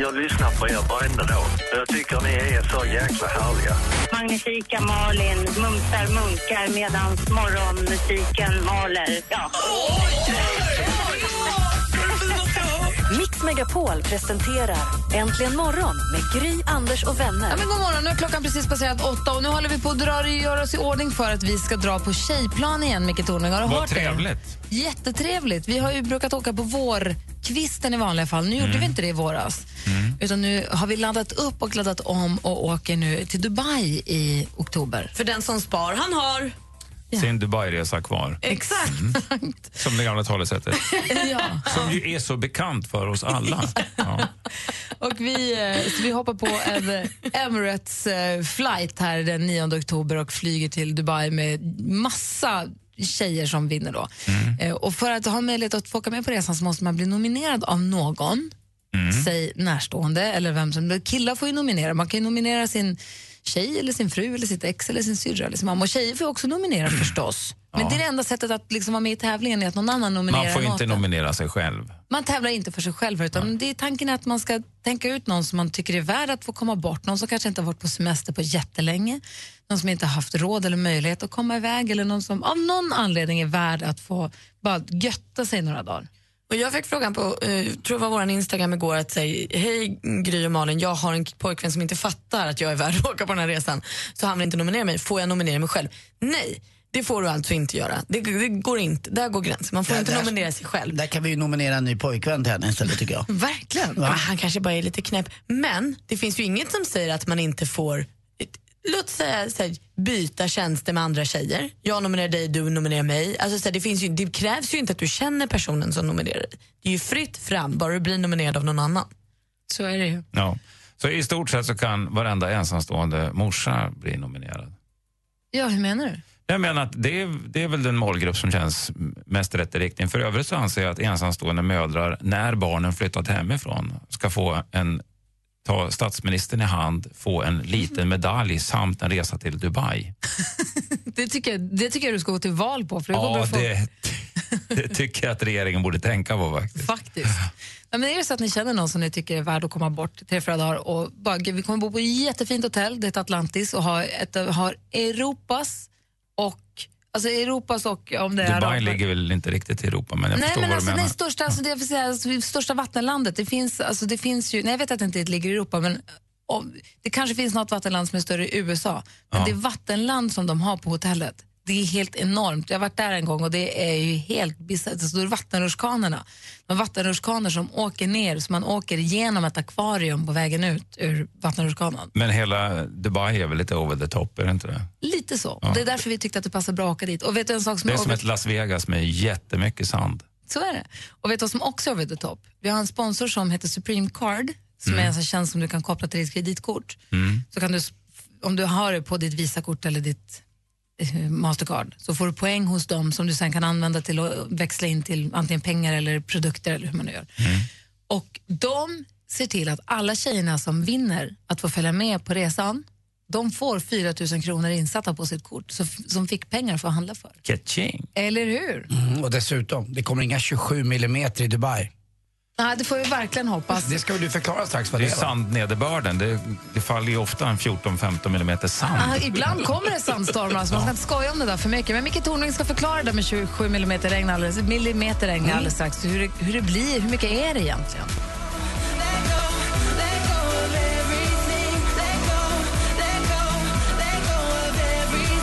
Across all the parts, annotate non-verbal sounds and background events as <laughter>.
Jag lyssnar på er varenda dag. Jag tycker ni är så jäkla härliga. Magnifika Malin mumsar munkar medan morgonmusiken maler. Ja. Mix Megapol presenterar Äntligen morgon med Gry, Anders och vänner. Ja, men god morgon, nu har klockan precis passerat åtta och nu håller vi på att dra, göra oss i ordning för att vi ska dra på tjejplan igen, Micke Tornving. Har du Vad hört det? trevligt. Jättetrevligt. Vi har ju brukat åka på vårkvisten i vanliga fall. Nu gjorde vi inte det i våras. Utan nu har vi laddat upp och laddat om och åker nu till Dubai i oktober. För den som spar, han har. Sin Dubai-resa kvar. Exakt. Som det gamla talesättet. <laughs> ja. Som ju är så bekant för oss alla. <laughs> Ja. Och vi, eh, så vi hoppar på en eh, Emirates eh, flight här den 9 oktober och flyger till Dubai med massa tjejer som vinner då. Eh, Och för att ha möjlighet att få åka med på resan så måste man bli nominerad av någon, säg närstående eller vem som Killar får ju nominera, man kan ju nominera sin tjej eller sin fru eller sitt ex eller sin syrra eller sin mamma. Och tjejer får också nominera <clears throat> förstås. Men Ja. det är det enda sättet att liksom vara med i tävlingen är att någon annan nominerar Man får inte åt en. nominera sig själv. Man tävlar inte för sig själv, utan det är tanken är att man ska tänka ut någon som man tycker är värd att få komma bort. Någon som kanske inte har varit på semester på jättelänge, någon som inte har haft råd eller möjlighet att komma iväg eller någon som av någon anledning är värd att få bara götta sig några dagar. Och jag fick frågan på, eh, tror det var vår Instagram igår, att säga hej Gry och Malin, jag har en pojkvän som inte fattar att jag är värd att åka på den här resan, så han vill inte nominera mig. Får jag nominera mig själv? Nej, det får du alltså inte göra. Det, det går inte, där går gränsen. Man får Där- inte där- nominera sig själv. Där kan vi ju nominera en ny pojkvän till henne istället tycker jag. <laughs> Verkligen. Ja, han kanske bara är lite knäpp. Men det finns ju inget som säger att man inte får Låt säga så här, byta tjänster med andra tjejer. Jag nominerar dig, du nominerar mig. Alltså, så här, det, finns ju, det krävs ju inte att du känner personen som nominerar dig. Det är ju fritt fram, bara du blir nominerad av någon annan. Så är det ju. Ja. Så i stort sett så kan varenda ensamstående morsa bli nominerad. Ja, hur menar du? Jag menar att det är, det är väl den målgrupp som känns mest rätt i riktning. För övrigt så anser jag att ensamstående mödrar, när barnen flyttat hemifrån, ska få en ta statsministern i hand, få en liten medalj samt en resa till Dubai. <laughs> Det tycker, jag, det tycker jag du ska gå till val på. För Ja, få, det, <laughs> det tycker jag att regeringen borde tänka på faktiskt. Faktiskt. Ja, men är det så att ni känner någon som ni tycker är värd att komma bort tre, fyra dagar och bara, vi kommer bo på ett jättefint hotell, det heter Atlantis och har, ett, har Europas och Alltså Europas och om det är Dubai ligger väl inte riktigt i Europa, men jag Nej, förstår men vad alltså du det menar. största, alltså det, säga, alltså, största vattenlandet. Det finns, alltså det finns ju, nej, jag vet att det inte ligger i Europa, men om, det kanske finns något vattenland som är större i USA. Men Ja. det vattenland som de har på hotellet, det är helt enormt. Jag har varit där en gång och det är ju helt bisarrt. Det vattenrutschkanorna. De vattenrutschkanor som åker ner, så man åker genom ett akvarium på vägen ut ur vattenrutschkanan. Men hela Dubai är väl lite over the top, är det inte det? Lite så. Ja. Det är därför vi tyckte att det passar bra att åka dit. Och vet du en sak som Det är som ett Las Vegas med jättemycket sand. Så är det. Och vet du vad som också är over the top? Vi har en sponsor som heter Supreme Card som är en sån tjänst som du kan koppla till ditt kreditkort. Så kan du, om du har det på ditt Visakort eller ditt Mastercard så får du poäng hos dem som du sen kan använda till att växla in till antingen pengar eller produkter eller hur man nu gör. Och de ser till att alla tjejerna som vinner att få följa med på resan de får 4 000 kronor insatta på sitt kort så, som fick pengar för att handla för. Catching. Eller hur? Mm, och dessutom, det kommer inga 27 millimeter i Dubai. Nej, det får vi verkligen hoppas. Det ska du förklara strax vad Det det är sandnederbörden. Det, det faller ju ofta en 14-15 millimeter sand. Ah, ibland kommer det sandstormar, så man ska inte skoja om det där för mycket. Men Micke Tornving ska förklara det med 27 mm regn alldeles, millimeter regn alldeles strax. Hur, det- hur det blir, hur mycket är det egentligen?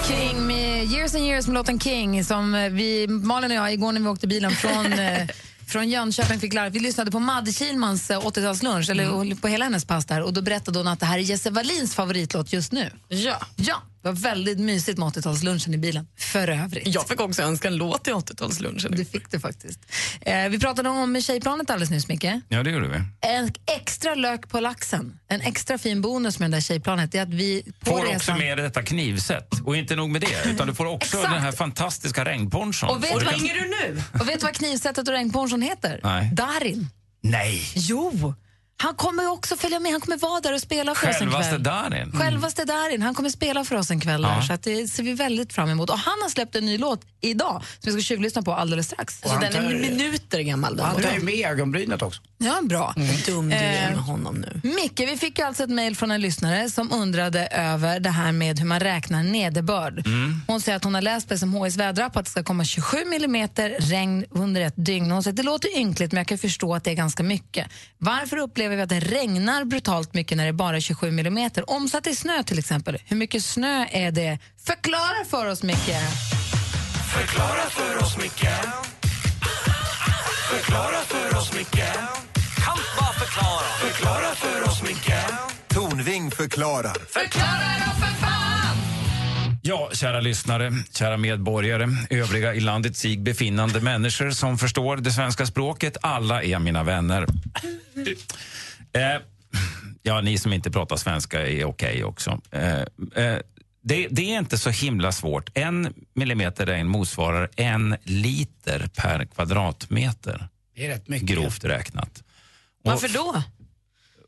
King med Years and years med låten King som eh, vi, Malin och jag, igår när vi åkte bilen från <laughs> eh, Från Jönköping fick larm. Vi lyssnade på Madde Kilmans eh, 80-talslunch, eller på hela hennes pass där, och då berättade hon att det här är Jesse Wallins favoritlåt just nu. Ja. Ja, Det var väldigt mysigt med 80-talslunchen i bilen, för övrigt. Jag fick också önska en låt i 80-talslunchen. Det fick du faktiskt. Eh, vi pratade om tjejplanet alldeles nyss, Micke. Ja, det gjorde vi. En extra lök på laxen, en extra fin bonus med det där tjejplanet är att vi på Får också resan... med detta knivset. Och inte nog med det, utan du får också den här fantastiska regnponchon. Och vet, Och vad, kan- du nu? och vet du vad knivsättet och regnponchon heter? Nej. Darin. Nej! Jo! Han kommer också följa med, han kommer vara där och spela för oss en Självaste kväll. Darin. Självaste Darin, han kommer spela för oss en kväll där, Ja. så att det ser vi väldigt fram emot. Och han har släppt en ny låt idag som vi ska tjuvlyssna på alldeles strax. Alltså, den är minuter gammal. Han tar ju med ögonbrynet också. Ja, bra. Dum du är Eh, med honom nu. Micke, vi fick alltså ett mejl från en lyssnare som undrade över det här med hur man räknar nederbörd. Hon säger att hon har läst på SMHIs väderapp att det ska komma 27 millimeter regn under ett dygn. Hon säger att det låter ynkligt men jag kan förstå att det är ganska mycket. Varför upplever vi att det regnar brutalt mycket när det är bara är 27 millimeter? Omsatt i snö till exempel, hur mycket snö är det? Förklara för oss Micke! Förklara för oss, Micke Förklara för oss, Micke Kan bara förklara Förklara för oss, Micke Tornving förklarar. Förklara då för! Ja, kära lyssnare, kära medborgare, övriga i landet sig befinnande människor som förstår det svenska språket. Alla är mina vänner. Eh, ja, ni som inte pratar svenska är okej också. Eh, eh, det, det är inte så himla svårt. En millimeter regn motsvarar en liter per kvadratmeter. Det är rätt mycket. Grovt räknat. Varför då?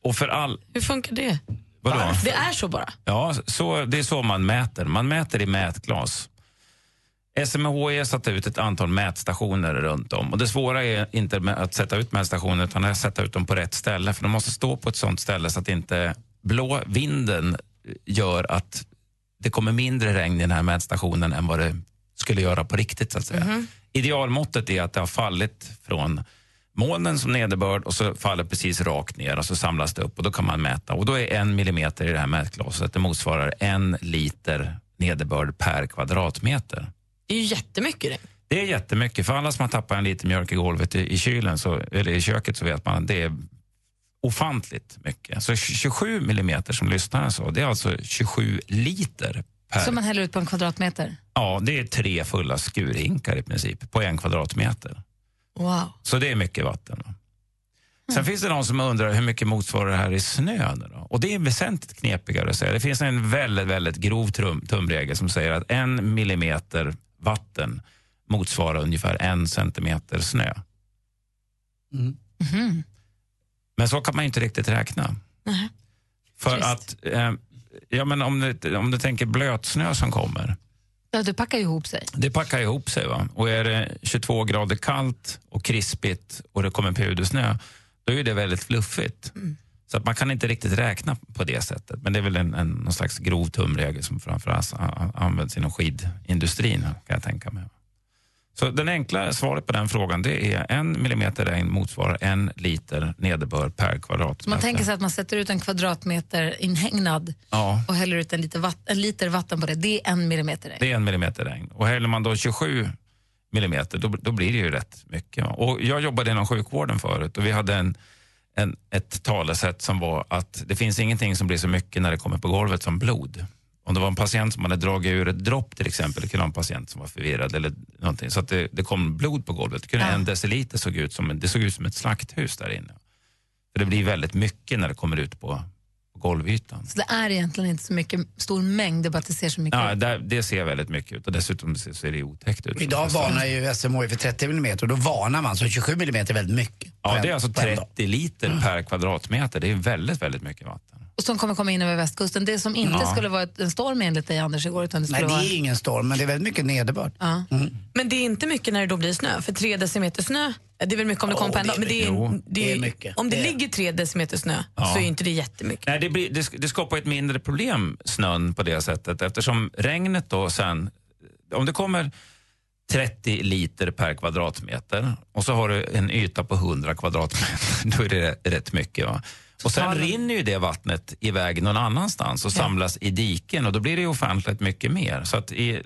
Och för all... Hur funkar det? Vadå? Det är så bara. Ja, så, det är så man mäter. Man mäter i mätglas. SMHI har satt ut ett antal mätstationer runt om. Och det svåra är inte att sätta ut mätstationer utan att sätta ut dem på rätt ställe. För de måste stå på ett sånt ställe så att inte blå vinden gör att det kommer mindre regn i den här mätstationen än vad det skulle göra på riktigt. Så att säga. Idealmåttet är att det har fallit från molnen som nederbörd och så faller precis rakt ner och så samlas det upp och då kan man mäta. Och då är en millimeter i det här mätglaset, det motsvarar en liter nederbörd per kvadratmeter. Det är ju jättemycket regn. Det är jättemycket. För alla som har tappat en liter mjölk i golvet i, i kylen så, eller i köket så vet man att det är ofantligt mycket. Så 27 millimeter som lyssnaren sa, det är alltså 27 liter per... Som man häller ut på en kvadratmeter. Ja, det är tre fulla skurhinkar i princip på en kvadratmeter. Wow. Så det är mycket vatten. va. Sen finns det någon som undrar hur mycket motsvarar det här i snö. Då? Och det är väsentligt knepigare att säga. Det finns en väldigt, väldigt grov trum, tumregel som säger att en millimeter vatten motsvarar ungefär en centimeter snö. Mhm. Men så kan man ju inte riktigt räkna. För Trist. att, eh, ja, men om, du, om du tänker blötsnö som kommer, Ja, det packar ihop sig. det packar ihop sig. Va? Och är det 22 grader kallt och krispigt och det kommer pudersnö, då är det väldigt fluffigt. Så att man kan inte riktigt räkna på det sättet. Men det är väl en, en, någon slags grov tumregel som framförallt används inom skidindustrin, kan jag tänka mig. Så den enkla svaret på den frågan det är en millimeter regn motsvarar en liter nederbörd per kvadratmeter. Man tänker sig att man sätter ut en kvadratmeter inhägnad Ja. och häller ut en liter, vatt- en liter vatten på det. Det är en millimeter regn. Det är en millimeter regn. Och häller man då 27 millimeter, då, då blir det ju rätt mycket. Och jag jobbade inom sjukvården förut och vi hade en, en, ett talesätt som var att det finns ingenting som blir så mycket när det kommer på golvet som blod. Om det var en patient som hade dragit ur ett dropp till exempel, det kunde vara en patient som var förvirrad eller någonting, så att det, det kom blod på golvet. Det kunde Ja. En deciliter såg ut som, det såg ut som ett slakthus där inne. För det blir väldigt mycket när det kommer ut på, på golvytan. Så det är egentligen inte så mycket stor mängd, det bara att det ser så mycket Ja, ut. där, det ser väldigt mycket ut och dessutom ser, ser det otäckt ut. Idag varnar ju SMHI för 30 mm och då varnar man, så 27 mm är väldigt mycket. Ja, det är alltså på en dag. 30 liter per kvadratmeter. Det är väldigt, väldigt mycket vatten. Och som kommer komma in över västkusten. Det som inte Ja. skulle vara en storm enligt dig Anders igår utan det Nej, det vara... är ingen storm, men det är väldigt mycket nederbörd. Ja. Men det är inte mycket när det då blir snö. För tre decimeter snö, det är väl mycket om det kommer på en dag. är Men det är. Jo, det är, det är mycket. Om det, Det ligger tre decimeter snö Ja. så är inte det jättemycket. Nej, det, blir, det, det skapar ett mindre problem, snön, på det sättet eftersom regnet då sen... Om det kommer 30 liter per kvadratmeter och så har du en yta på 100 kvadratmeter, <laughs> då är det rätt mycket. Va? Och sen Totalen. rinner ju det vattnet iväg någon annanstans och samlas i diken och då blir det ju ofantligt mycket mer. Så att i,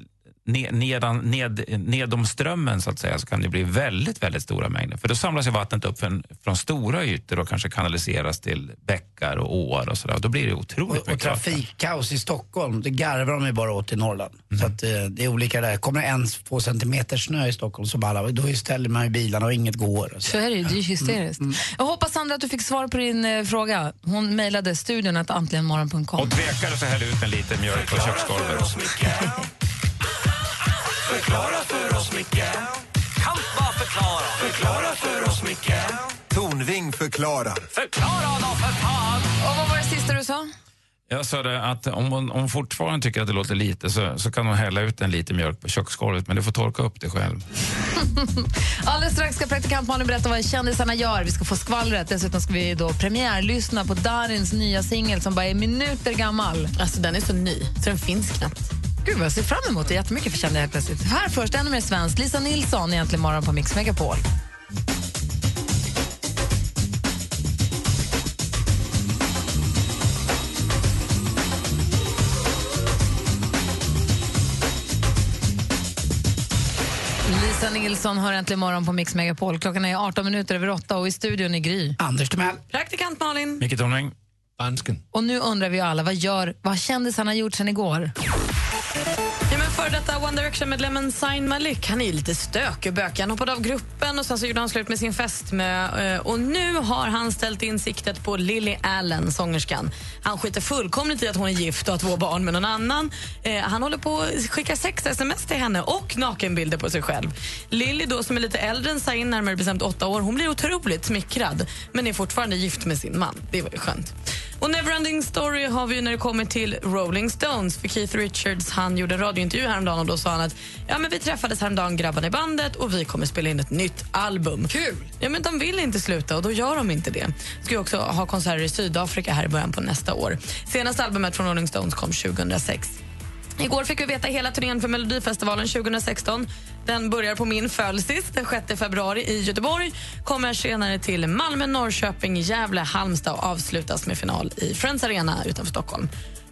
nedan, ned, nedom strömmen så att säga så kan det bli väldigt, väldigt stora mängder. För då samlas ju vattnet upp från, från stora ytor och kanske kanaliseras till bäckar och åar och sådär. Då blir det otroligt Och, och mycket vatten. trafikkaos i Stockholm, det garvar de ju bara åt i Norrland. Så att, eh, det är olika där. Kommer det en, två centimeter snö i Stockholm så bara, då ställer man ju bilarna och inget går. Så är det ju, det är ju hysteriskt. Jag hoppas Sandra att du fick svar på din eh, fråga. Hon mejlade studion att antligenmorgon.com. Och tvekar så häll ut en liten mjölk på köksgolvet. <laughs> Förklara för oss, Micke Kan bara förklara Förklara för oss, Micke Tornving förklarar. Förklara då för fan Och vad var det sista du sa? Jag sa det att om hon, om hon fortfarande tycker att det låter lite så, så kan hon hälla ut en liter mjölk på köksgolvet men du får torka upp det själv. <laughs> Alldeles strax ska praktikant Malin berätta vad kändisarna gör. Vi ska få skvallret. Dessutom ska vi då premiärlyssna på Darins nya singel som bara är minuter gammal. Alltså den är så ny, så den finns knappt. Gud, vad jag ser fram emot det jättemycket för jag helt plötsligt. Här först, ännu mer svenskt. Lisa Nilsson egentligen morgon på Mix Megapol. Lisa Nilsson har äntligen morgon på Mix Megapol. Klockan är 18 minuter över 8 och i studion är Gry. Anders Timell. Praktikant Malin. Micke Tornving. Dansken. Och nu undrar vi alla, vad gör vad kändisarna gjort sen igår? Före detta One Direction-medlemmen Zayn Malik han är ju lite stökig och bökig. Han hoppade av gruppen och sen så gjorde han slut med sin fästmö. Eh, och nu har han ställt in siktet på Lily Allen, sångerskan. Han skiter fullkomligt i att hon är gift och har två barn med någon annan. Eh, han håller på att skicka sex-sms till henne och nakenbilder på sig själv. Lily då, som är lite äldre än Zayn, närmare bestämt åtta år, hon blir otroligt smickrad men är fortfarande gift med sin man. Det var ju skönt. Och Neverending Story har vi när det kommer till Rolling Stones. För Keith Richards han gjorde en radiointervju häromdagen och då sa han att ja, men vi träffades häromdagen grabbarna i bandet och vi kommer spela in ett nytt album. Kul! Ja, men de vill inte sluta och då gör de inte det. Ska ju också ha konserter i Sydafrika här i början på nästa år. Senaste albumet från Rolling Stones kom 2006. Igår fick vi veta hela turnén för Melodifestivalen 2016. Den börjar på min födelsedag den 6 februari i Göteborg, kommer senare till Malmö, Norrköping, Gävle, Halmstad och avslutas med final i Friends Arena utanför Stockholm.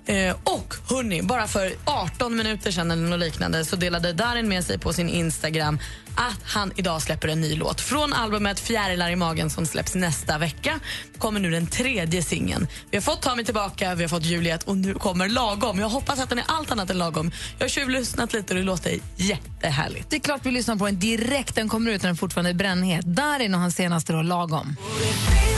Eh, och hörni, bara för 18 minuter sedan eller något liknande så delade Darin med sig på sin Instagram att han idag släpper en ny låt. Från albumet Fjärilar i magen som släpps nästa vecka kommer nu den tredje singeln. Vi har fått Ta mig tillbaka, vi har fått Juliet och nu kommer Lagom. Jag hoppas att den är allt annat än lagom. Jag har tjuvlyssnat lite och det låter jättehärligt. Det är klart vi lyssnar på den direkt. Den kommer ut när den fortfarande är brännhet. Darin och hans senaste då, Lagom. Du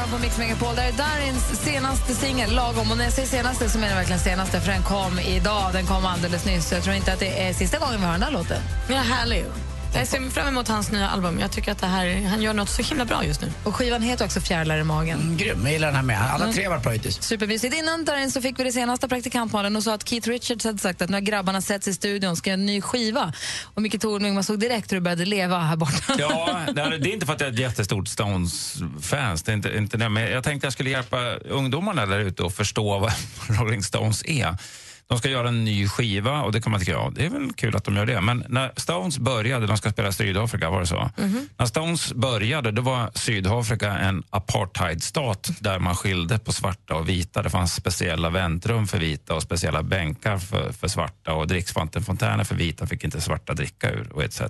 morgon på Mix Megapol. Det är Darins senaste singel, Lagom. Och när jag säger senaste så menar jag verkligen senaste, för den kom idag. Den kom alldeles nyss. Så jag tror inte att det är sista gången vi hör den där låten. Ja, härlig. Jag ser fram emot hans nya album. Jag tycker att det här, han gör något så himla bra just nu. Och skivan heter också Fjärilar i magen. Mm, grym, jag gillar den här med. Alla tre var bra hittills. Supermysigt. Innan Darin så fick vi det senaste praktikantmalen och sa att Keith Richards hade sagt att nu har grabbarna setts i studion ska göra en ny skiva. Och Micke Tornving, man såg direkt hur du började leva här borta. Ja, <laughs> det är det är inte för att jag är ett jättestort Stones-fans. Det är inte, inte det. Men jag tänkte jag skulle hjälpa ungdomarna där ute att förstå vad <laughs> Rolling Stones är. De ska göra en ny skiva och det kan man tycka, ja, det är väl kul att de gör det. Men när Stones började, de ska spela Sydafrika, var det så? När Stones började, då var Sydafrika en apartheidstat där man skilde på svarta och vita. Det fanns speciella väntrum för vita och speciella bänkar för, för svarta och dricksvattenfontäner för vita fick inte svarta dricka ur och etc.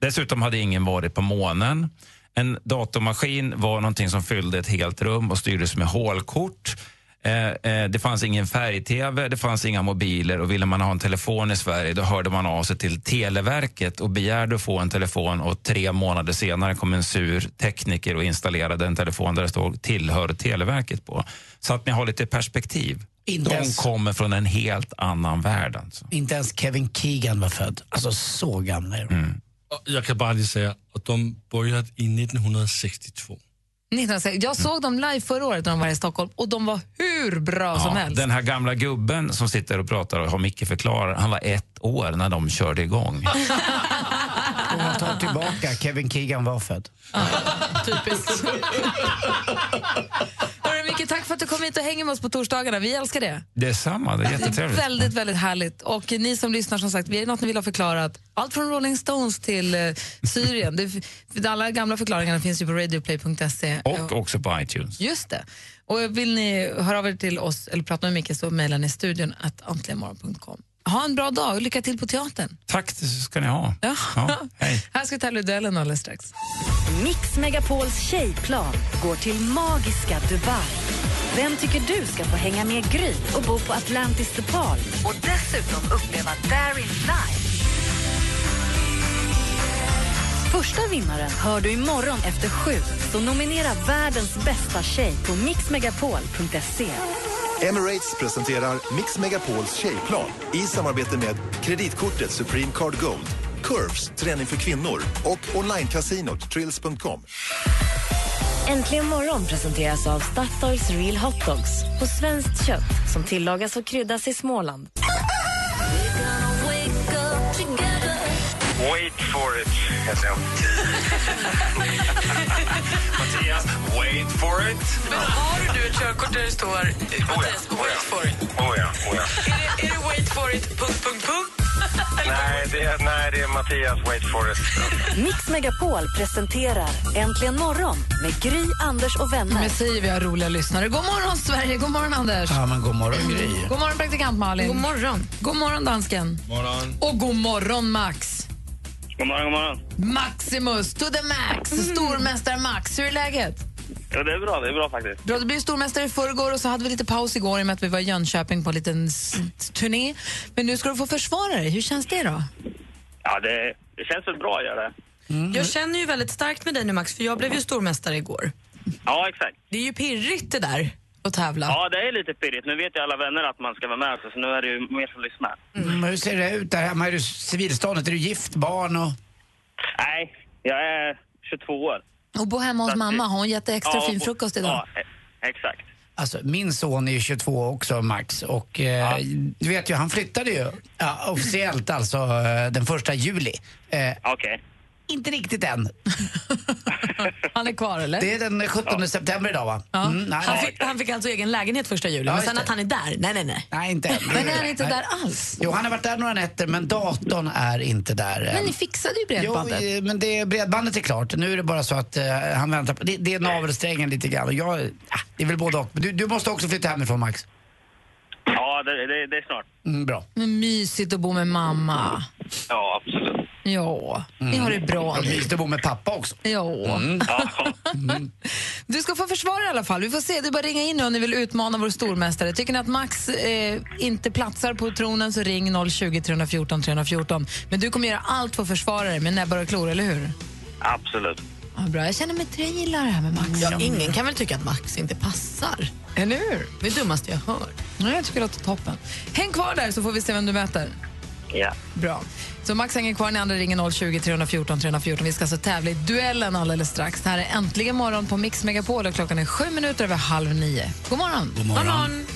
Dessutom hade ingen varit på månen. En datormaskin var någonting som fyllde ett helt rum och styrdes med hålkort. Eh, eh, det fanns ingen färg-tv, det fanns inga mobiler och ville man ha en telefon i Sverige då hörde man av sig till Televerket och begärde att få en telefon och tre månader senare kom en sur tekniker och installerade en telefon där det stod tillhör Televerket på. Så att ni har lite perspektiv. Inte De ens- kommer från en helt annan värld. Alltså. Inte ens Kevin Keegan var född. Alltså så gamla är de. Mm. Jag kan bara säga att de började i 1962. 1960. Jag såg dem live förra året när de var i Stockholm och de var hur bra som Ja, helst. den här gamla gubben som sitter och pratar och har Micke förklarar, han var ett år när de körde igång. <laughs> Och jag tar tillbaka, Kevin Keegan var född. Typiskt. Micke, tack för att du kom hit och hänger med oss på torsdagarna. Vi älskar det. Detsamma, det är jättetrevligt. Väldigt, väldigt härligt. Och ni som lyssnar, som sagt, vi är något ni vill ha förklarat. Allt från Rolling Stones till eh, Syrien. Det, alla gamla förklaringarna finns ju på radioplay.se. Och också på iTunes. Just det. Och vill ni höra av er till oss eller prata med Micke så mejlar ni studion att antligenmorgon.com. Ha en bra dag och lycka till på teatern. Tack, det ska ni ha. Ja. Ja, <laughs> hej. Här ska vi tävla duellen alldeles strax. Mix Megapols tjejplan går till magiska Dubai. Vem tycker du ska få hänga med Gry och bo på Atlantis The Palm och dessutom uppleva Darin live? Första vinnaren hör du imorgon efter sju, så nominera världens bästa tjej på mixmegapol.se. Emirates presenterar Mix Megapols tjejplan i samarbete med kreditkortet Supreme Card Gold, Curves, träning för kvinnor och onlinekasinot Trills.com. Äntligen morgon presenteras av Statoils Real Hot Dogs på svenskt kött som tillagas och kryddas i Småland. Heter <laughs> jag. Mattias, wait for it. Men har du ett körkort där det står eh, Mattias, wait for it? Oh ja, oh ja. Är det, är det wait for it, punkt, punkt, punkt? Nej, det är, nej, det är Mattias, wait for it. Mix Megapol presenterar Äntligen morgon med Gry, Anders och vänner. Men säger vi har roliga lyssnare. God morgon, Sverige! God morgon, Anders! Ja, men god morgon Gry. God morgon, praktikant Malin. God morgon. God morgon, dansken. Morgon. Och god morgon, Max. God morgon, god morgon. Maximus to the max. Stormästare Max. Hur är läget? Ja, det är bra, det är bra faktiskt. Bra, du blev stormästare i förrgår och så hade vi lite paus igår i och med att vi var i Jönköping på en liten turné. Men nu ska du få försvara dig. Hur känns det då? Ja, det, det känns väl bra att göra det. Jag känner ju väldigt starkt med dig nu Max, för jag blev ju stormästare igår. Ja, exakt. Det är ju pirrigt det där, att tävla. Ja, det är lite pirrigt. Nu vet ju alla vänner att man ska vara med, så nu är det ju mer som lyssnar. Mm, hur ser det ut där hemma? Är du civilståndet? Är du gift, barn och... Nej, jag är 22 år. Och bo hemma hos Så mamma. Har hon gett extra Ja, fin frukost idag? Ja, e- exakt. Alltså, min son är ju 22 också, Max. Och eh, du vet ju, han flyttade ju ja, officiellt alltså eh, den första juli. Eh, Okej. Inte riktigt än. <laughs> Han är kvar, eller? Det är den 17 september idag, va? Ja. Mm, nej, Han fick, han fick alltså egen lägenhet första juli, Ja, men sen det. att han är där, nej nej nej. nej, inte än. Men är han inte Nej. där alls? Jo, han har varit där några nätter, men datorn är inte där än. Men ni fixade ju bredbandet. Jo, eh, men det, bredbandet är klart. Nu är det bara så att eh, han väntar på... Det, det är navelsträngen lite grann. Och jag, ah, det är väl både och. Men du, du måste också flytta hemifrån, Max. Ja, det, det, det är snart. Mm, bra. Men mysigt att bo med mamma. Ja, absolut. Ja, ni har det bra nu. mysigt att bo med pappa också. Ja. Ja. <laughs> Du ska få försvara i alla fall. Vi får se. Det är bara ringa in nu om ni vill utmana vår stormästare. Tycker ni att Max eh, inte platsar på tronen så ring 020 314 314. Men du kommer göra allt för att försvara dig med näbbar och klor, eller hur? Absolut. Ja, bra. Jag känner mig. Jag gillar det här med Max. Ja, ingen kan väl tycka att Max inte passar? Eller hur? Det är det dummaste jag hört. Ja, jag tycker det låter toppen. Häng kvar där så får vi se vem du möter. Ja. Bra. Så Max hänger kvar, ni andra ringer 020 314 314. Vi ska alltså tävla i duellen alldeles strax. Det här är Äntligen morgon på Mix Megapol och klockan är sju minuter över halv nio. God morgon! God morgon.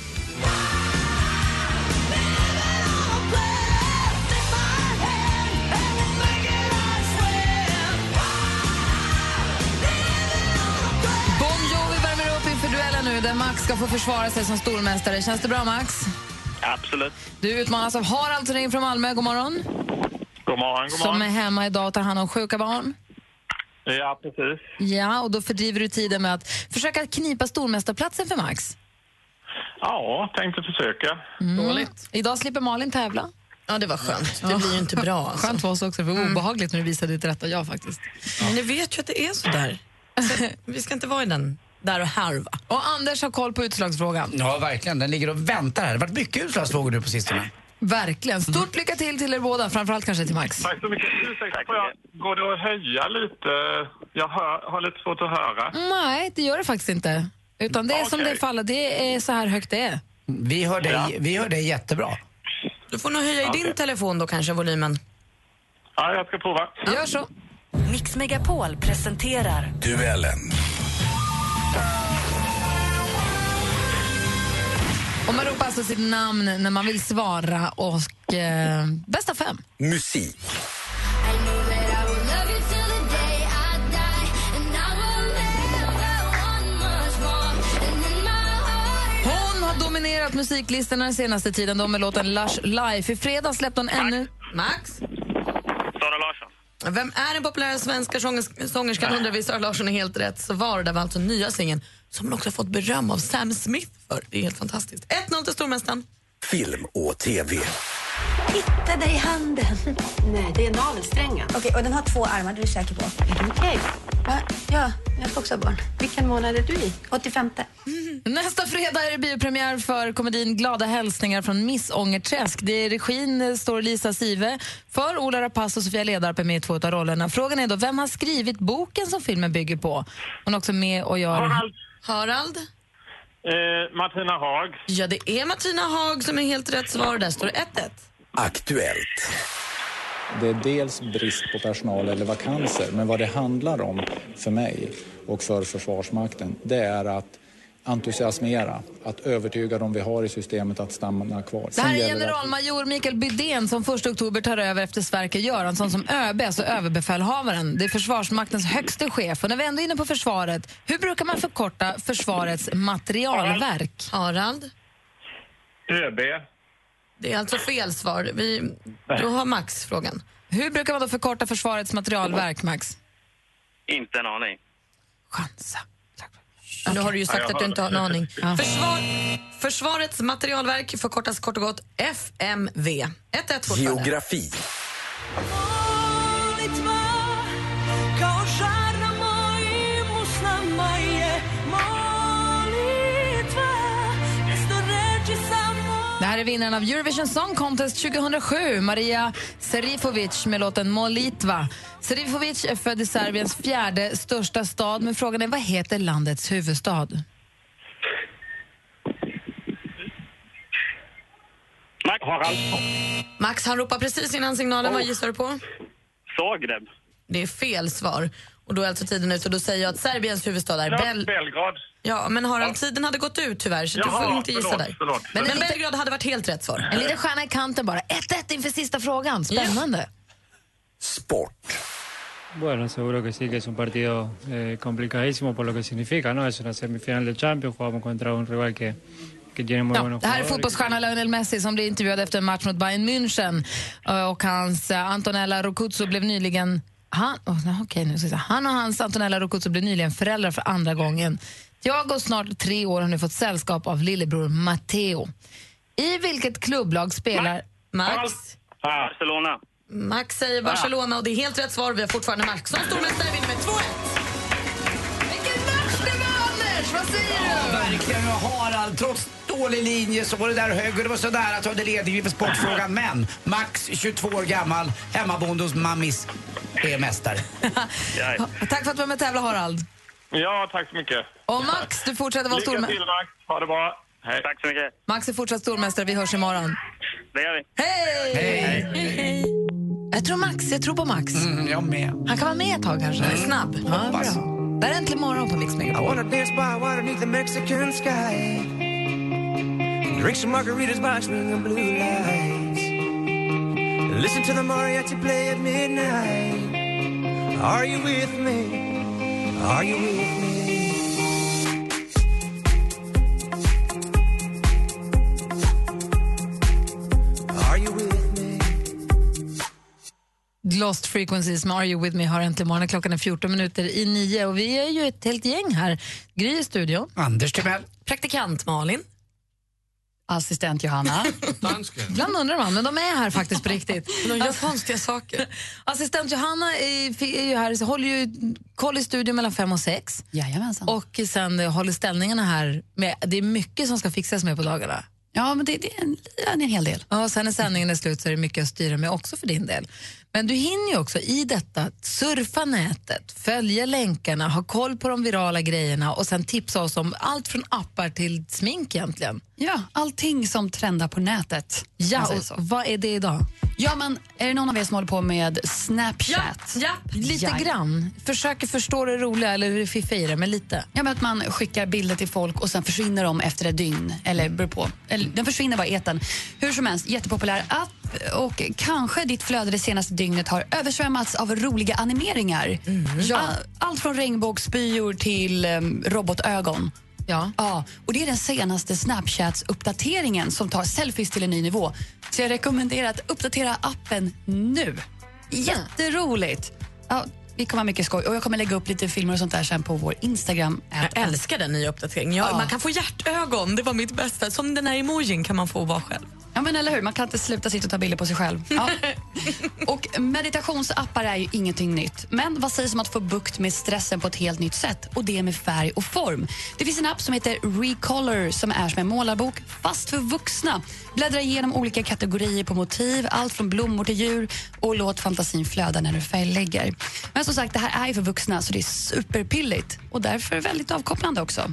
Bon Jovi värmer upp inför duellen nu där Max ska få försvara sig som stormästare. Känns det bra Max? Absolut. Du utmanas av Harald som ringer från Malmö. God morgon. God morgon, god Som är morgon. hemma idag och tar hand om sjuka barn. Ja, precis. Ja, och då fördriver du tiden med att försöka knipa stormästarplatsen för Max. Ja, tänkte försöka. Dåligt. Idag slipper Malin tävla. Ja, det var skönt. Det blir ju inte bra. Alltså. Skönt för oss också, för det var obehagligt när du visade ditt rätta jag faktiskt. Men ni vet ju att det är så där. Alltså, vi ska inte vara i den där och härva. Och Anders har koll på utslagsfrågan. Ja, verkligen. Den ligger och väntar här. Det har varit mycket utslagsfrågor nu på sistone. Verkligen. Stort lycka till till er båda, framförallt kanske till Max. Tack så mycket. Ursäkta, får jag, går det att höja lite? Jag hör, har lite svårt att höra. Nej, det gör det faktiskt inte. Utan det är som Okej. det faller, det är så här högt det är. Vi hör dig, Ja. vi hör dig jättebra. Du får nog höja i din Okej. telefon då kanske, volymen. Ja, jag ska prova. Gör så. Mix Megapol presenterar Duellen. Och man ropar alltså sitt namn när man vill svara och eh, bästa fem. Musik. toppat musiklistorna den senaste tiden då med låten Lush Life. I fredags släppte hon ännu... Max? Vem är den populära svenska sångers- sångerskan undrar vi. Sara Larsson är helt rätt. svar. det var alltså nya singeln som hon också fått beröm av Sam Smith för. Det är helt fantastiskt. 1-0 till stormästaren. Film och TV. Hitta dig i handen. Nej, det är navelsträngen. Okej, och den har två armar, du är säker på? Är du okej? Va? Ja, jag ska också ha barn. Vilken månad är du i? 85. <laughs> Nästa fredag är det biopremiär för komedin Glada hälsningar från Miss Ångerträsk. Det är regin eh, står Lisa Sive för. Ola Rapace och Sofia Ledarp är med i två av rollerna. Frågan är då, vem har skrivit boken som filmen bygger på? Hon är också med och gör... Harald. Harald? Eh, Martina Haag. Ja, det är Martina Haag som är helt rätt svar. Där står det 1-1. Aktuellt. Det är dels brist på personal eller vakanser, men vad det handlar om för mig och för Försvarsmakten, det är att entusiasmera, att övertyga dem vi har i systemet att stanna kvar. Det här är generalmajor Mikael Bydén som 1 oktober tar över efter Sverker Göransson som ÖB, alltså överbefälhavaren. Det är Försvarsmaktens högste chef. Och när vi ändå är inne på försvaret, hur brukar man förkorta försvarets materialverk? Harald? ÖB. Det är alltså fel svar. Vi, då har Max frågan. Hur brukar man då förkorta försvarets materialverk, Max? Inte en aning. Ja, nu har du ju Ja, sagt jag att du inte har en aning. Ja. Försvar, försvarets materialverk förkortas kort och gott FMV. 1-1 fortfarande. Geografi. Här är vinnaren av Eurovision Song Contest 2007, Maria Serifovic med låten Molitva. Serifovic är född i Serbiens fjärde största stad, men frågan är vad heter landets huvudstad? Max. Harald. Max han ropar precis innan signalen. Vad gissar du på? Zagreb. Det är fel svar. Och då är alltså tiden ute och då säger jag att Serbiens huvudstad är Ja, Bel... Belgrad. Ja, men Harald, tiden hade gått ut tyvärr så du får inte gissa förlåt, där. förlåt. Men, Men men Belgrad hade varit helt rätt svar. En liten stjärna i kanten bara. 1-1 inför sista frågan. Spännande. Sport. Bueno, seguro que sí, que es un partido eh, complicadísimo por lo que significa, ¿no? Es una semifinal de Champions, jugamos contra un rival que, que tiene muy Ja, buenos det här är fotbollsstjärnan Lionel Messi som blir intervjuad efter en match mot Bayern München. Och hans eh, Antonella Rocuzzo blev nyligen... Han, oh, okay, nu ska jag säga. han och hans Antonella Rocuzzo blev nyligen föräldrar för andra gången. Jag och snart tre år har nu fått sällskap av lillebror Matteo. I vilket klubblag spelar... Max? Barcelona. Max säger Barcelona och det är helt rätt svar. Vi har fortfarande Max som stormästare vinner med 2-1. Vilken match det var, Anders! Vad säger du? Verkligen. Och Harald, trots dålig linje så var det där hög och det var så nära att ta det ledningen för sportfrågan. Men Max, 22 år gammal, hemmabonde hos mammis, är mästare. <laughs> Tack för att du var med och tävlade, Harald. Ja, tack så mycket. Och Max, du fortsätter vara Lycka stormästare. till, Max. Ha det bra. Hej. Tack så mycket. Max är fortsatt stormästare. Vi hörs imorgon. Det gör vi. Hej! Hej! Jag tror Max. Jag tror på Max. Mm, jag med. Han kan vara med ett tag kanske. Snabb. Ja, bra. Där är Äntligen morgon på Mix I Megapol. Drink some margaritas by swinging blue lights. Listen to the mariachi play at midnight. Are you with me? Are you with me? Are you with me? Lost Frequencies med Are You With Me har äntligen morgon. Klockan är 14 minuter i nio och vi är ju ett helt gäng här. Gry i studion. Anders Timell. Praktikant Malin. Assistent Johanna. Ibland undrar man, men de är här faktiskt på riktigt. De gör konstiga saker. Assistent Johanna är, är ju här, så håller ju koll i studion mellan fem och sex. Jajamensan. Och sen håller ställningarna här. Med, det är mycket som ska fixas med på dagarna. Ja, men det, det är en, en hel del. Ja, och sen när sändningen är slut så är det mycket att styra med också för din del. Men du hinner ju också i detta surfa nätet, följa länkarna, ha koll på de virala grejerna och sen tipsa oss om allt från appar till smink egentligen. Ja, allting som trendar på nätet. Ja, och vad är det idag? Ja, men är det någon av er som håller på med Snapchat? Ja, Lite Ja. grann. Försöker förstå det roliga eller det fiffiga i det, men lite. Ja, men att man skickar bilder till folk och sen försvinner de efter ett dygn. Eller beror på. Eller, den försvinner bara i etern. Hur som helst, jättepopulär app och kanske ditt flöde det senaste dygnet har översvämmats av roliga animeringar. Ja. All, allt från regnbågsspyor till um, robotögon. Ja. ja. Och det är den senaste Snapchats-uppdateringen som tar selfies till en ny nivå. Så jag rekommenderar att uppdatera appen nu. Jätteroligt! Ja, vi kommer ha mycket skoj och jag kommer lägga upp lite filmer och sånt där sen på vår Instagram. Jag älskar den nya uppdateringen. Ja, Ja. Man kan få hjärtögon, det var mitt bästa. Som den här emojin kan man få vara själv. Ja, men eller hur? Man kan inte sluta sitta och ta bilder på sig själv. Ja. <laughs> och meditationsappar är ju ingenting nytt. Men vad sägs om att få bukt med stressen på ett helt nytt sätt? Och det med färg och form. Det finns en app som heter Recolor som är som en målarbok, fast för vuxna. Bläddra igenom olika kategorier på motiv, allt från blommor till djur och låt fantasin flöda när du färglägger. Men som sagt, det här är ju för vuxna så det är superpilligt och därför väldigt avkopplande också.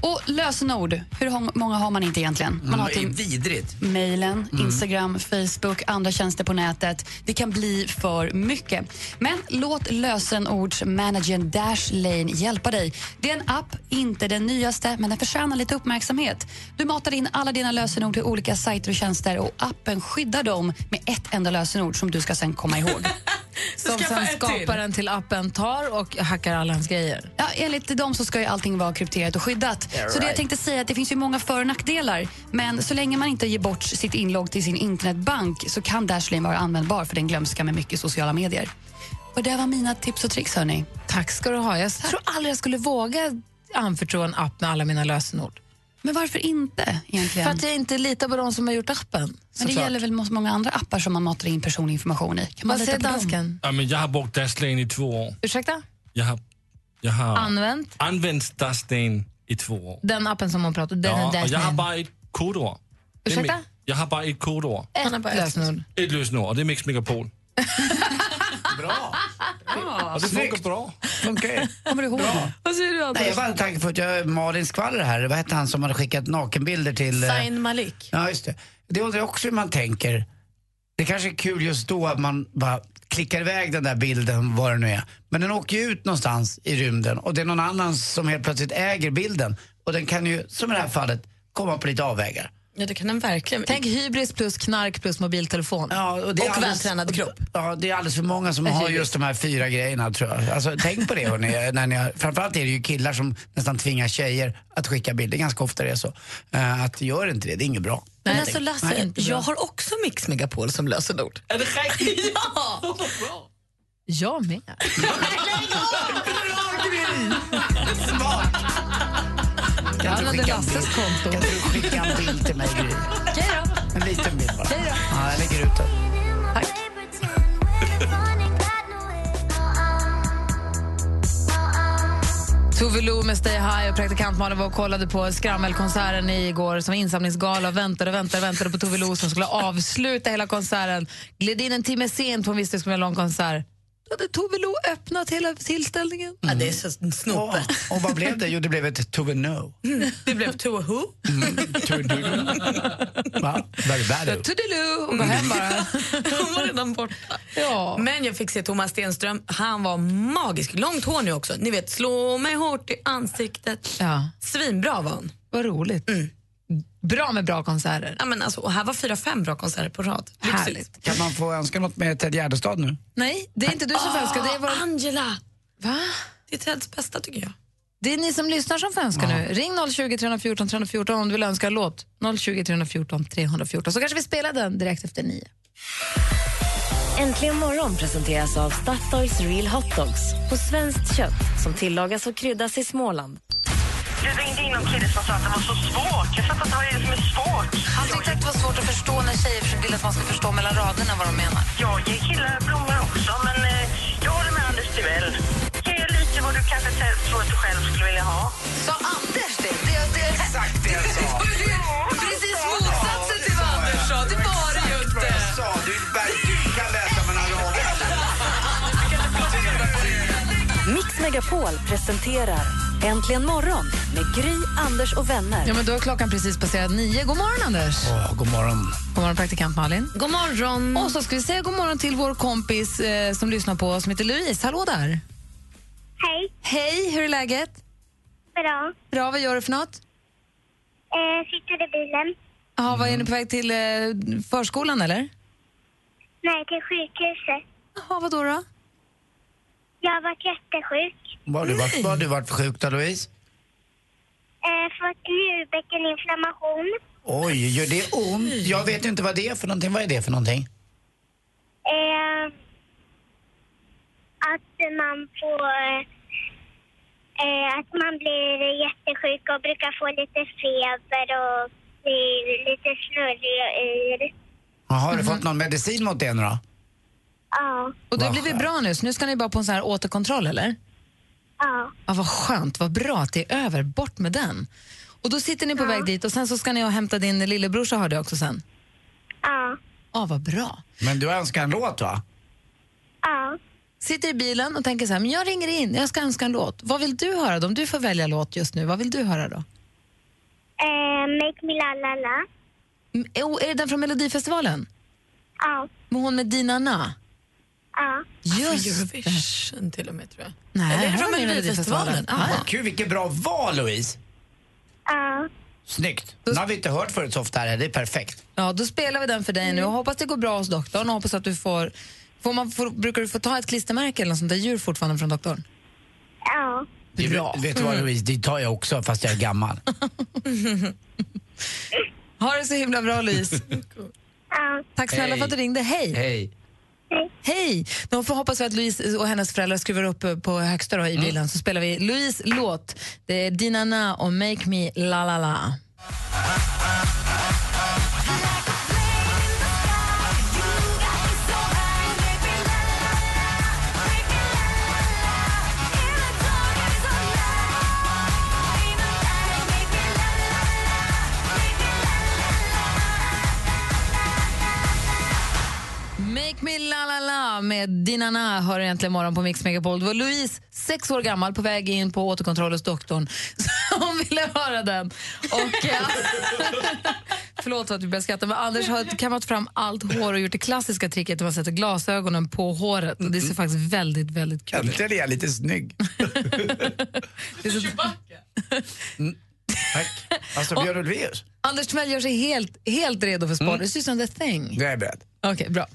Och lösenord, hur många har man inte egentligen? Man har Mm, till vidrigt. mejlen, Instagram, Facebook, andra tjänster på nätet. Det kan bli för mycket. Men låt lösenordsmanagern Dashlane hjälpa dig. Det är en app, inte den nyaste, men den förtjänar lite uppmärksamhet. Du matar in alla dina lösenord till olika sajter och tjänster och appen skyddar dem med ett enda lösenord som du ska sen komma ihåg. <laughs> Som sen ett till. skaparen till appen tar och hackar alla hans grejer. Ja, enligt dem så ska ju allting vara krypterat och skyddat. Yeah, så det jag tänkte säga är att det finns ju många för och nackdelar. Men så länge man inte ger bort sitt inlogg till sin internetbank så kan Dashlane vara användbar för den glömska med mycket sociala medier. Och det var mina tips och tricks hörni. Tack ska du ha. Jag tror aldrig jag skulle våga anförtro en app med alla mina lösenord. Men varför inte egentligen? För att jag inte litar på de som har gjort appen. Men det såklart. gäller väl må- många andra appar som man matar in personlig information i. Kan man Vad säger dansken? Ja, men jag har brukt Dashlane i två år. Ursäkta? Jag har, jag har Använt använt Dashlane i två år. den appen som hon pratar om. Den Ja, är och jag har bara ett kodord. Det är Ursäkta? mi- Jag har bara ett kodord. Ett lösenord. Ett lösenord och det är Mix Megapol. <laughs> Bra! Och det funkar bra. Kommer du ihåg det? Vad säger du Nej, jag bara tanke på att jag Malin skvaller här. Vad hette han som hade skickat nakenbilder till... eh, Zayn Malik. Ja, just det. Det undrar jag också hur man tänker. Det kanske är kul just då att man bara klickar iväg den där bilden, vad det nu är. Men den åker ju ut någonstans i rymden och det är någon annan som helt plötsligt äger bilden. Och den kan ju, som i det här fallet, komma på lite avvägar. Ja, det kan den verkligen. Tänk hybris plus knark plus mobiltelefon. Ja, och det är Och alldeles- vältränad kropp. Ja, det är alldeles för många som har just de här fyra grejerna tror jag. Alltså, tänk på det hörni. <laughs> När ni, har- framförallt är det ju killar som nästan tvingar tjejer att skicka bilder. Ganska ofta det är så. Uh, att gör inte det, det är inget bra. Men alltså Lasse, Nej, jag har också Mix Megapol som lösenord. Är det riktigt? <laughs> Ja! Jag med. <laughs> Använder Lasses konto. Kan du skicka en bild till mig Gry? Okej då. En liten bild bara. Okej då. Ja, jag lägger ut den. Tack. Tove Lo med Stay High och praktikant Malin var och kollade på Skrammelkonserten igår som var insamlingsgala och väntade och väntade, och väntade på Tove Lo som skulle avsluta hela konserten. Gled in en timme sent på en visst det skulle bli en lång konsert. Hade Tove Lo öppnat hela tillställningen. Ja, det är så snopet. Åh, och vad blev det? Jo, det blev ett Tove No. Det blev to who? Tove Do. Va? Toodiloo och gå hem bara. Hon var redan borta. Ja. Men jag fick se Thomas Stenström. Han var magisk. Långt hår nu också. Ni vet, slå mig hårt i ansiktet. Ja. Svinbra var han. Vad roligt. Bra med bra konserter. Ja, men alltså, och här var fyra, fem bra konserter på rad. Lyxigt. Härligt. Kan man få önska något med Ted Gärdestad nu? Nej, det är inte du som får önska. Det är, vår... Angela! Va? Det är Teds bästa tycker jag. det är ni som lyssnar som får önska nu. Ring 020 314 314 om du vill önska en låt. 020 314 314 så kanske vi spelar den direkt efter nio. Äntligen morgon presenteras av Statoils Real Hot Dogs på svenskt kött som tillagas och kryddas i Småland. Det ringde in någon kille som sa att det var så svårt. Jag fattar inte vad det är som är svårt. Han tyckte att det var svårt att förstå när tjejer vill att man ska förstå mellan raderna vad de menar. Jag ger killar blommor också, men eh, jag håller med Anders Timell. Ge lite vad du kanske tror att du själv skulle vilja ha. Sa Anders det? det, det Exakt det jag sa. <laughs> Precis motsatsen till vad Anders sa. Det var det ju inte. Jag sa, du, du kan läsa mellan <laughs> raderna. Mix Megapol presenterar Äntligen morgon med Gry, Anders och vänner. Ja, men då är klockan precis passerat nio. God morgon, Anders. Åh, god morgon. God morgon, praktikant Malin. God morgon! Och så ska vi säga god morgon till vår kompis eh, som lyssnar på oss som heter Louise. Hallå där. Hej, Hej, hur är läget? bra. Bra, vad gör du för något? Eh, sitter i bilen. Jaha, vad är ni på väg till eh, förskolan eller? Nej, till sjukhuset. Jaha, vad då? då? Jag har varit jättesjuk. Vad har du varit, vad har du varit för sjuk då, Louise? Eh, fått njurbäckeninflammation. Oj, gör det ont? Jag vet inte vad det är för någonting. Vad är det för någonting? Eh, att man får... Eh, att man blir jättesjuk och brukar få lite feber och blir lite snurrig och yr. Jaha, har du fått någon medicin mot det nu då? Ja. Och det har blivit bra nu, så nu ska ni bara på en sån här återkontroll, eller? Ja. Ja, vad skönt, vad bra att det är över. Bort med den. Och då sitter ni på väg dit och sen så ska ni och hämta din lillebrorsa har det också sen. Ja. Ja, vad bra. Men du önskar en låt va? Ja. Sitter i bilen och tänker så här, men jag ringer in, jag ska önska en låt. Vad vill du höra då? Om du får välja låt just nu, vad vill du höra då? Eh, make me la la la. Oh, är det den från Melodifestivalen? Ja. Med hon med Dina Na? Ja. Just Eurovision till och med tror jag. Nej, Eller är det här det Melodifestivalen? Ah. Vad kul, vilket bra val Louise! Ja. Snyggt. Den har vi inte hört förut så ofta här, det är perfekt. Ja, då spelar vi den för dig nu och hoppas det går bra hos doktorn och hoppas att du får, får, man, får Brukar du få ta ett klistermärke eller något sånt där djur fortfarande från doktorn? Ja. Bra. Vet du vad Louise, det tar jag också fast jag är gammal. <laughs> <laughs> Ha det så himla bra Louise. Ja. Tack snälla för att du ringde. Hej! Hej. Hej! Då får hoppas vi att Louise och hennes föräldrar skruvar upp på högsta då i bilen så spelar vi Louise låt. Det är Dina Na och Make Me La La La. Make me la la la med Dinana hör egentligen morgon på Mix Megapol. Det var Louise, sex år gammal, på väg in på återkontroll hos doktorn. <laughs> Som ville höra den. Och, ja, <laughs> förlåt för att vi börjar skratta, men Anders har kammat fram allt hår och gjort det klassiska tricket där man sätter glasögonen på håret. Och det ser faktiskt väldigt, väldigt kul ut. Äntligen är jag lite snygg. <laughs> Det är så- Tack. Alltså Björn Ulvaeus. Anders Timell gör sig helt, helt redo för sport. Det ser ut som The Thing. Jag är beredd. Okej, bra.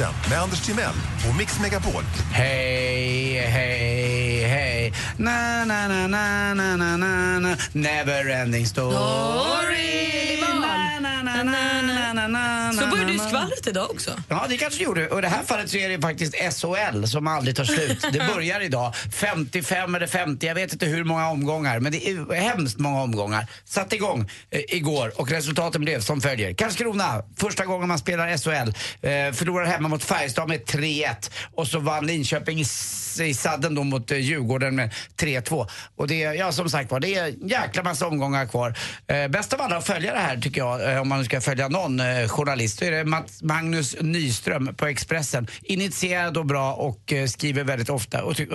Sporten med Anders Timell och Mix Megapol. Hej, hej, hej. Na, na, na, na, na, na, na, na. Never ending story. Så började ju skvallret idag också. Ja, det kanske det gjorde. Och i det här fallet så är det faktiskt SHL som aldrig tar slut. Det börjar idag. 55 eller 50, jag vet inte hur många omgångar. Men det är hemskt många omgångar. Satt igång eh, igår och resultaten blev som följer. Karlskrona, första gången man spelar SHL. Eh, förlorar hemma mot Färjestad med 3-1. Och så vann Linköping i, i sadden då mot eh, Djurgården med 3-2. Och det är, ja som sagt var, det är en jäkla massa omgångar kvar. Eh, bäst av alla att följa det här tycker jag, eh, om man ska följa någon eh, journalist, så är det Mats Magnus Nyström på Expressen. Initierad och bra och eh, skriver väldigt ofta. Och ty-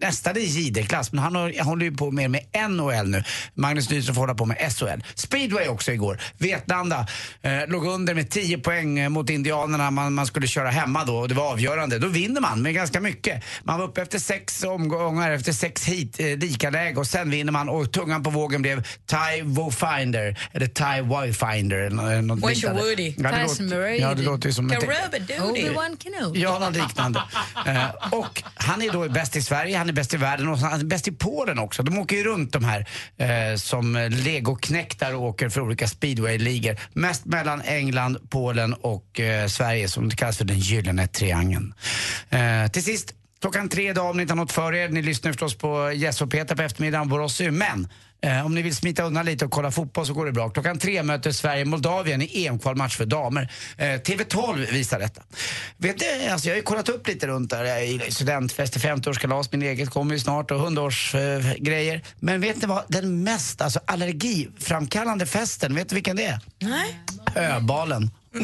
nästan i JD-klass, men han har, håller ju på mer med NHL nu. Magnus Nyström får hålla på med SHL. Speedway också igår. Vetlanda eh, låg under med 10 poäng eh, mot Indianerna. Man, man skulle köra hemma då och det var avgörande. Då vinner man med ganska mycket. Man var uppe efter sex omgångar, efter sex hit, eh, likaläge och sen vinner man och tungan på vågen blev Ty Wofinder, eller Ty Wifinder eller något Where's liknande. Woody? Ja, det Brady. ja, det låter ju som Obi-Wan Kenobi. Ja, något liknande. eh, och han är då bäst i Sverige, han han är bäst i världen och han är bäst i Polen också. De åker ju runt de här eh, som legoknektar och åker för olika speedwayligor. Mest mellan England, Polen och eh, Sverige som det kallas för den gyllene triangeln. Eh, till sist, klockan tre idag om ni inte har något för er. Ni lyssnar förstås på Jess och Peter på eftermiddagen, Borossi. Men Eh, om ni vill smita undan lite och kolla fotboll så går det bra. Klockan tre möter Sverige Moldavien i EM-kvalmatch för damer. Eh, TV12 visar detta. Vet ni, alltså jag har ju kollat upp lite runt där. Ju studentfester, 50-årskalas, min eget kommer ju snart och hundårsgrejer. Eh. Men vet ni vad, den mest alltså, allergiframkallande festen, vet ni vilken det är? Nej. Öbalen. <laughs>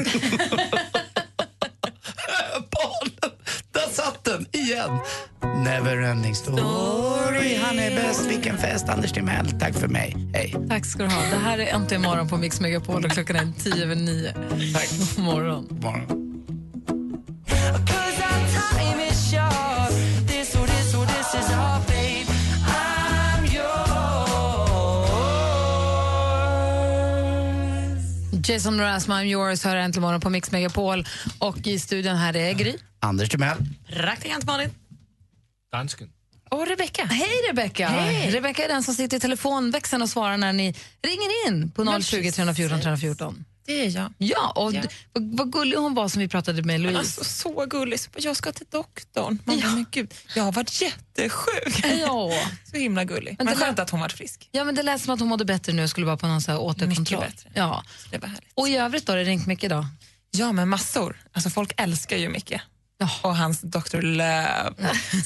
Öbalen! Där satt den igen. Never ending story. Han är bäst. Vilken fest, Anders Timell. Tack för mig. Hej. Tack ska du ha. Det här är Äntligen morgon på Mix Megapol och klockan är tio över nio. Tack. God morgon. morgon. Jason Mraz, I'm yours, hör äntligen morgon på Mix Megapol. Och i studion här är Gry. Anders Timell. Praktikant Malin. Dansken. Och Rebecka. Hej Rebecka! Hej. Rebecka är den som sitter i telefonväxeln och svarar när ni ringer in på 020 314 314. Det är jag. Ja, och Ja. Vad, vad gullig hon var som vi pratade med Louise. Alltså, så gullig. Så Jag ska till doktorn. Man bara, men gud, jag har varit jättesjuk. Ja. <laughs> Så himla gullig. Men Men skönt att hon varit frisk. Ja, men det lät som att hon mådde bättre nu och skulle vara på någon så här återkontroll. Mycket bättre. Ja. Det var härligt. Och i övrigt då, har det ringt mycket idag? Ja, men massor. Alltså, folk älskar ju Micke. Och hans Dr. Löv.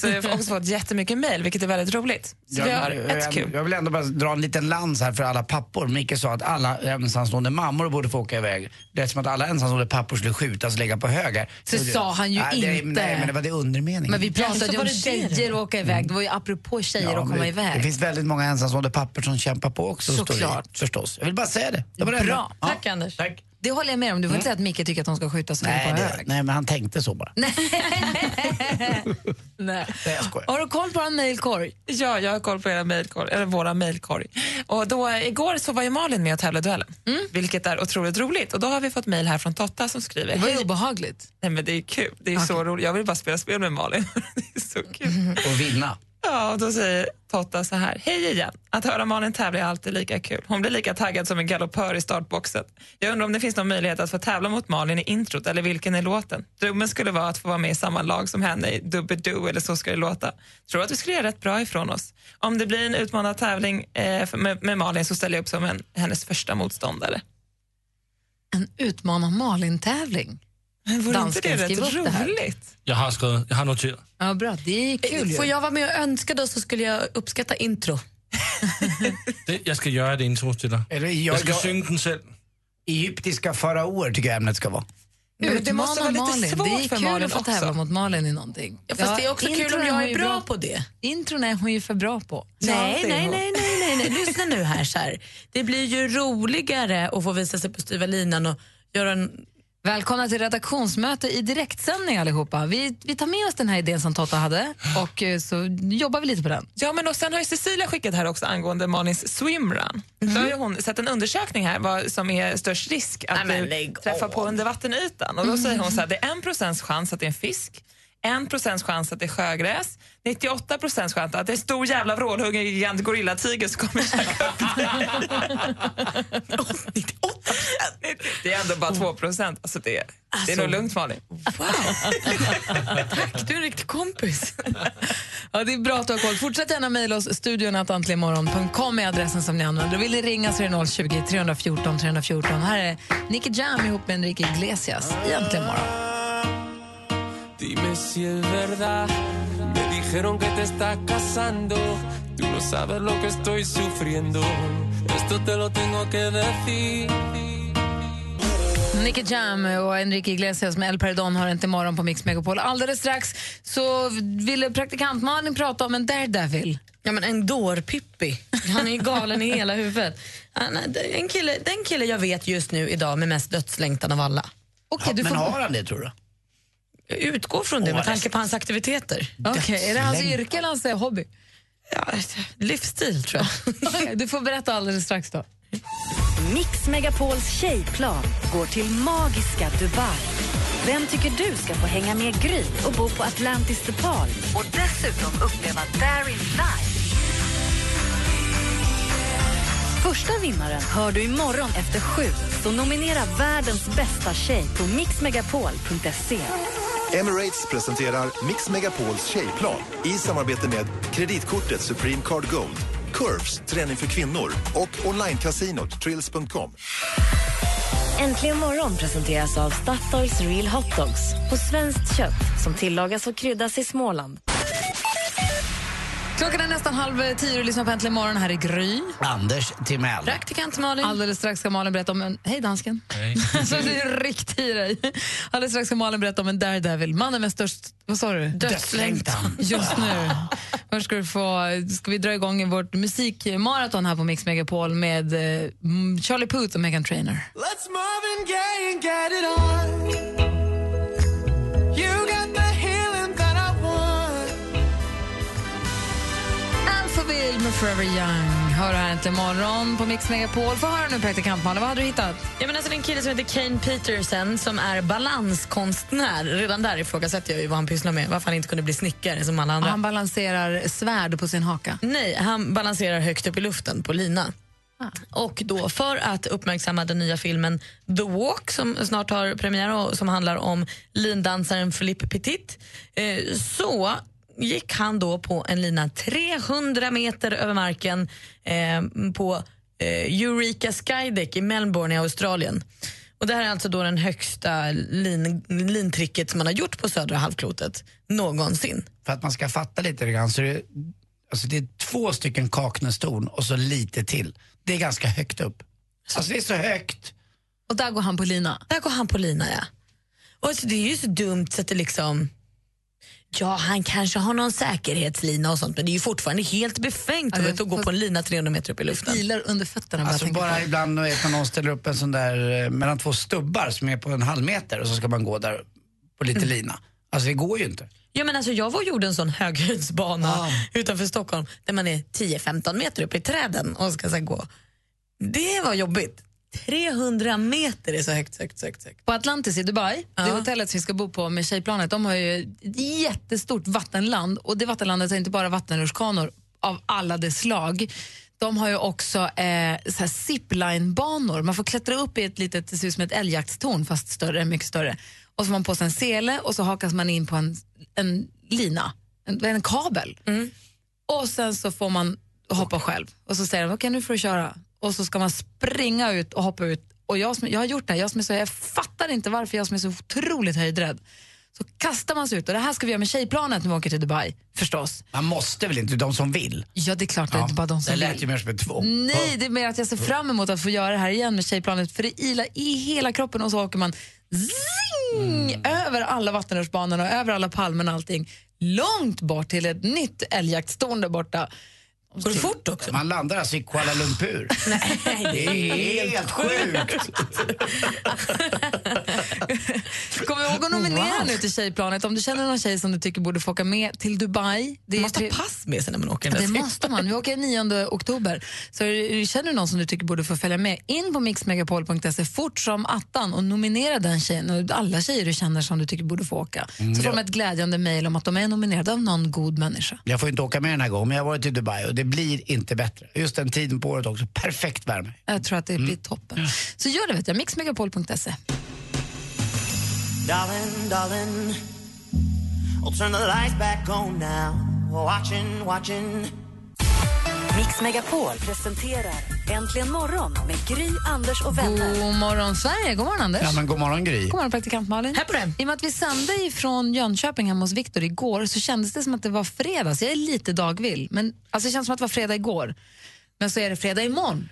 Så jag har också fått jättemycket mejl, vilket är väldigt roligt. Så vi har ett jag, kul. jag vill ändå bara dra en liten lans här för alla pappor. Micke sa att alla ensamstående mammor borde få åka iväg. Det är som att alla ensamstående pappor skulle skjutas och lägga på högar. Så sa han ju nej, det, inte. Nej, men det var det undermeningen. Men vi pratade så ju om det det tjejer och åka iväg. Det var ju apropå tjejer Ja, att komma det, iväg. Det finns väldigt många ensamstående pappor som kämpar på också. Såklart. Förstås. Jag vill bara säga det. det var det. Bra. Ja. Tack Anders. Tack. Det håller jag med om. Du får inte säga att Micke tycker att de ska och lägga Nej, på det, hög. nej, men han tänkte så bara. Nej. <laughs> Nej, jag skojar. Har du koll på en mejlkorg? Ja, jag har koll på era mailkorg, eller våra mejlkorg. Och då, igår så var ju Malin med och tävlade duellen, vilket är otroligt roligt. Och då har vi fått mejl här från Totta som skriver... Det var ju obehagligt. Nej, men det är kul. Det är så roligt. Jag vill bara spela spel med Malin. <laughs> det är så kul. Och vinna. Ja, och då säger Totta så här. Hej igen. Att höra Malin tävla är alltid lika kul. Hon blir lika taggad som en galoppör i startboxen. Jag undrar om det finns någon möjlighet att få tävla mot Malin i introt eller vilken är låten? Drömmen skulle vara att få vara med i samma lag som henne i Dubbedoo eller Så ska det låta. Tror att vi skulle göra rätt bra ifrån oss. Om det blir en utmanad tävling eh, med, med Malin så ställer jag upp som en, hennes första motståndare. En utmana Malin-tävling. Men vore inte det rätt roligt? Jag har skrivit, jag har noterat. Ja, bra. Det är kul ju. Får jag vara med och önska då så skulle jag uppskatta intro. Det, jag ska göra det intro till dig. Jag- Jag ska jag- sjunga den själv. Egyptiska faraoer tycker jag ämnet ska vara. Men det måste Utmana vara lite Malin. svårt Det är för kul Malin att tävla mot Malin i någonting. Ja, fast det är också kul om jag är ju bra på det. Intron är hon ju för bra på. Nej, nej, nej, nej, nej, nej. Lyssna nu här, så här. Det blir ju roligare att få visa sig på styva linan och göra en... Välkomna till redaktionsmöte i direktsändning allihopa. Vi, vi tar med oss den här idén som Totta hade och eh, så jobbar vi lite på den. Ja, men och sen har ju Cecilia skickat här också angående Malins swimrun. Då har ju hon sett en undersökning här vad som är störst risk att Nej, men du lägg träffar av. på under vattenytan. Och då säger hon så här, det är en procents chans att det är en fisk, en procents chans att det är sjögräs, 98 procents chans att det är stor jävla vrålhungrig gigant gorillatiger som kommer käka upp dig. <laughs> <laughs> Det är ändå bara 2 procent. Alltså det, det är Alltså. nog lugnt Malin. Tack, du är en riktig kompis. <laughs> Ja, det är bra att du har koll. Fortsätt gärna mejla oss, studion att antligenmorgon.com är adressen som ni använder. Vill ni ringa så är det 020 314 314. Här är Nicky Jam ihop med Enrique Iglesias i Äntligen morgon. Dime si es verdad. Me dijeron que te estás casando. Tú no sabes lo que estoy sufriendo. Esto te lo tengo que decir. Nicky Jam och Enrique Iglesias med El Perdon har inte imorgon på Mix Megapol. Alldeles strax så ville praktikant Malin prata om en daredevil. Ja, men en dårpippi. Han är ju galen i hela huvudet. En kille, den kille jag vet just nu idag med mest dödslängtan av alla. Okej, du Men får... har han det tror du? Jag utgår från det med tanke på hans aktiviteter. Okej, är det hans yrke eller hans eh, hobby? Ja, livsstil tror jag. <laughs> Du får berätta alldeles strax då. Mix Megapols tjejplan går till magiska Dubai. Vem tycker du ska få hänga med Gry och bo på Atlantis DePaul och dessutom uppleva Darin live? Första vinnaren hör du imorgon efter sju, så nominera världens bästa tjej på mixmegapol.se. Emirates presenterar Mix Megapols tjejplan i samarbete med kreditkortet Supreme Card Gold, Curves, träning för kvinnor och onlinekasinot Trills.com. Äntligen morgon presenteras av Statoils Real Hot Dogs på svenskt kött som tillagas och kryddas i Småland. Klockan är nästan halv tio och lyssnar på Äntligen morgon här i Gry. Anders Timell. Praktikant Malin. Alldeles strax ska Malin berätta om en... Hej dansken. Hej. <laughs> Så det är riktigt i dig. Alldeles strax ska Malin berätta om en daredevil. Mannen med störst... Vad sa du? Dödslängtan. Just nu. Först ska, du få, ska vi dra igång vårt musikmaraton här på Mix Megapol med eh, mm, Charlie Puth och Megan Trainor. Let's Marvin Gaye and get it on. Med Forever Young hör här äntligen morgon på Mix Megapol. Få höra nu praktikant Malin, vad har du hittat? Ja, men alltså, en kille som heter Kane Peterson som är balanskonstnär. Redan där ifrågasätter jag ju vad han pysslar med. Varför han inte kunde bli snickare som alla andra. Han balanserar svärd på sin haka. Nej, han balanserar högt upp i luften på lina. Och då för att uppmärksamma den nya filmen The Walk som snart har premiär och som handlar om lindansaren Philippe Petit eh, så gick han då på en lina 300 meter över marken eh, på eh, Eureka Skydeck i Melbourne i Australien. Och Det här är alltså då den högsta lin, lintricket som man har gjort på södra halvklotet någonsin. För att man ska fatta lite grann så är det, alltså det är två stycken Kaknästorn och så lite till. Det är ganska högt upp. Alltså det är så högt. Och där går han på lina? Där går han på lina, ja. Och alltså, det är ju så dumt så att det liksom... Ja, han kanske har någon säkerhetslina och sånt men det är ju fortfarande helt befängt Ja, att gå på en lina 300 meter upp i luften. Ilar under fötterna bara Alltså bara på. ibland vet, när någon ställer upp en sån där eh, mellan två stubbar som är på en halv meter och så ska man gå där på lite Mm. lina. Alltså det går ju inte. Ja, men alltså, jag var och gjorde en sån höghöjdsbana utanför Stockholm där man är 10-15 meter upp i träden och ska så här, gå. Det var jobbigt. 300 meter är så högt, högt, högt. högt. På Atlantis i Dubai, det hotellet som vi ska bo på med tjejplanet, de har ju ett jättestort vattenland och det vattenlandet har inte bara vattenrutschkanor av alla dess slag. De har ju också eh, så zipline-banor. Man får klättra upp i ett litet, det ser ut som ett älgjaktstorn fast större, mycket större. Och så har man på sig en sele och så hakas man in på en, en lina, en, en kabel. Och sen så får man hoppa själv. Och så säger de, okej nu får du köra. Och så ska man springa ut och hoppa ut. Och jag, som, jag har gjort det här, jag, som är så, jag fattar inte varför jag som är så otroligt höjdrädd. Så kastar man sig ut och det här ska vi göra med tjejplanet när vi åker till Dubai, förstås. Man måste väl inte, de som vill. Ja, det är klart det är inte bara de som det lät vill. ju mer som ett tvång. Nej, det är mer att jag ser fram emot att få göra det här igen med tjejplanet för det ilar i hela kroppen och så åker man zing, över alla vattenrutschbanorna och över alla palmerna och allting långt bort till ett nytt älgjaktstorn där borta. Går det fort också? Man landar alltså i Kuala Lumpur. <laughs> det är helt sjukt. <laughs> Kom ihåg att nominera nu till tjejplanet om du känner någon tjej som du tycker borde få åka med till Dubai. Det Man måste ha tre- pass med sig när man åker. Det måste man. Vi åker 9 oktober. Så känner du någon som du tycker borde få följa med, in på mixmegapol.se fort som attan och nominera den tjejen och alla tjejer du känner som du tycker borde få åka. Mm, Så får de ett glädjande mejl om att de är nominerade av någon god människa. Jag får inte åka med den här gången, men jag har varit i Dubai och det blir inte bättre. Just den tiden på året också. Perfekt värme. Jag tror att det Mm. blir toppen. Så gör det, vet jag. Mixmegapol.se. Darling, darling, I'll turn the lights back on now. Watching, watching. Mix Megapol presenterar Äntligen morgon med Gry, Anders och vänner. God morgon, Sverige. God morgon, Anders. Ja, men god morgon Gry. God morgon, praktikant Malin. Här på det. I och med att vi sände ifrån Jönköping hemma hos Viktor igår så kändes det som att det var fredag. Så jag är lite dagvill. Men, alltså, det känns som att det var fredag igår. Men så är det fredag imorgon.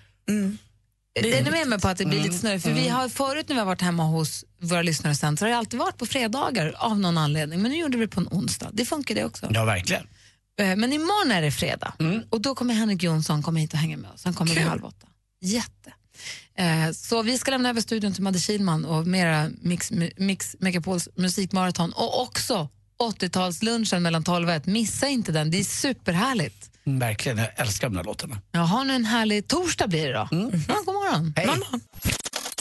Det är ni med mig på att det blir lite snöigt? För vi har förut när vi har varit hemma hos våra lyssnare sen så har det alltid varit på fredagar av någon anledning. Men nu gjorde vi det på en onsdag. Det funkar det också. Ja, verkligen. Eh, Men imorgon är det fredag och då kommer Henrik Jonsson komma hit och hänga med oss. Han kommer vid halv åtta. Jätte. Eh, Så vi ska lämna över studion till Madde Kihlman och mera Mix, Mix Megapols musikmaraton och också 80-talslunchen mellan 12 och 1. Missa inte den, det är superhärligt. Mm, verkligen, jag älskar de där låtarna. Ja, ha nu en härlig torsdag blir det då. Ja, god morgon. Hej.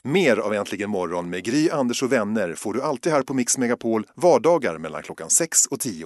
Mer av Äntligen morgon med Gry, Anders och vänner får du alltid här på Mix Megapol vardagar mellan klockan 6 och 10.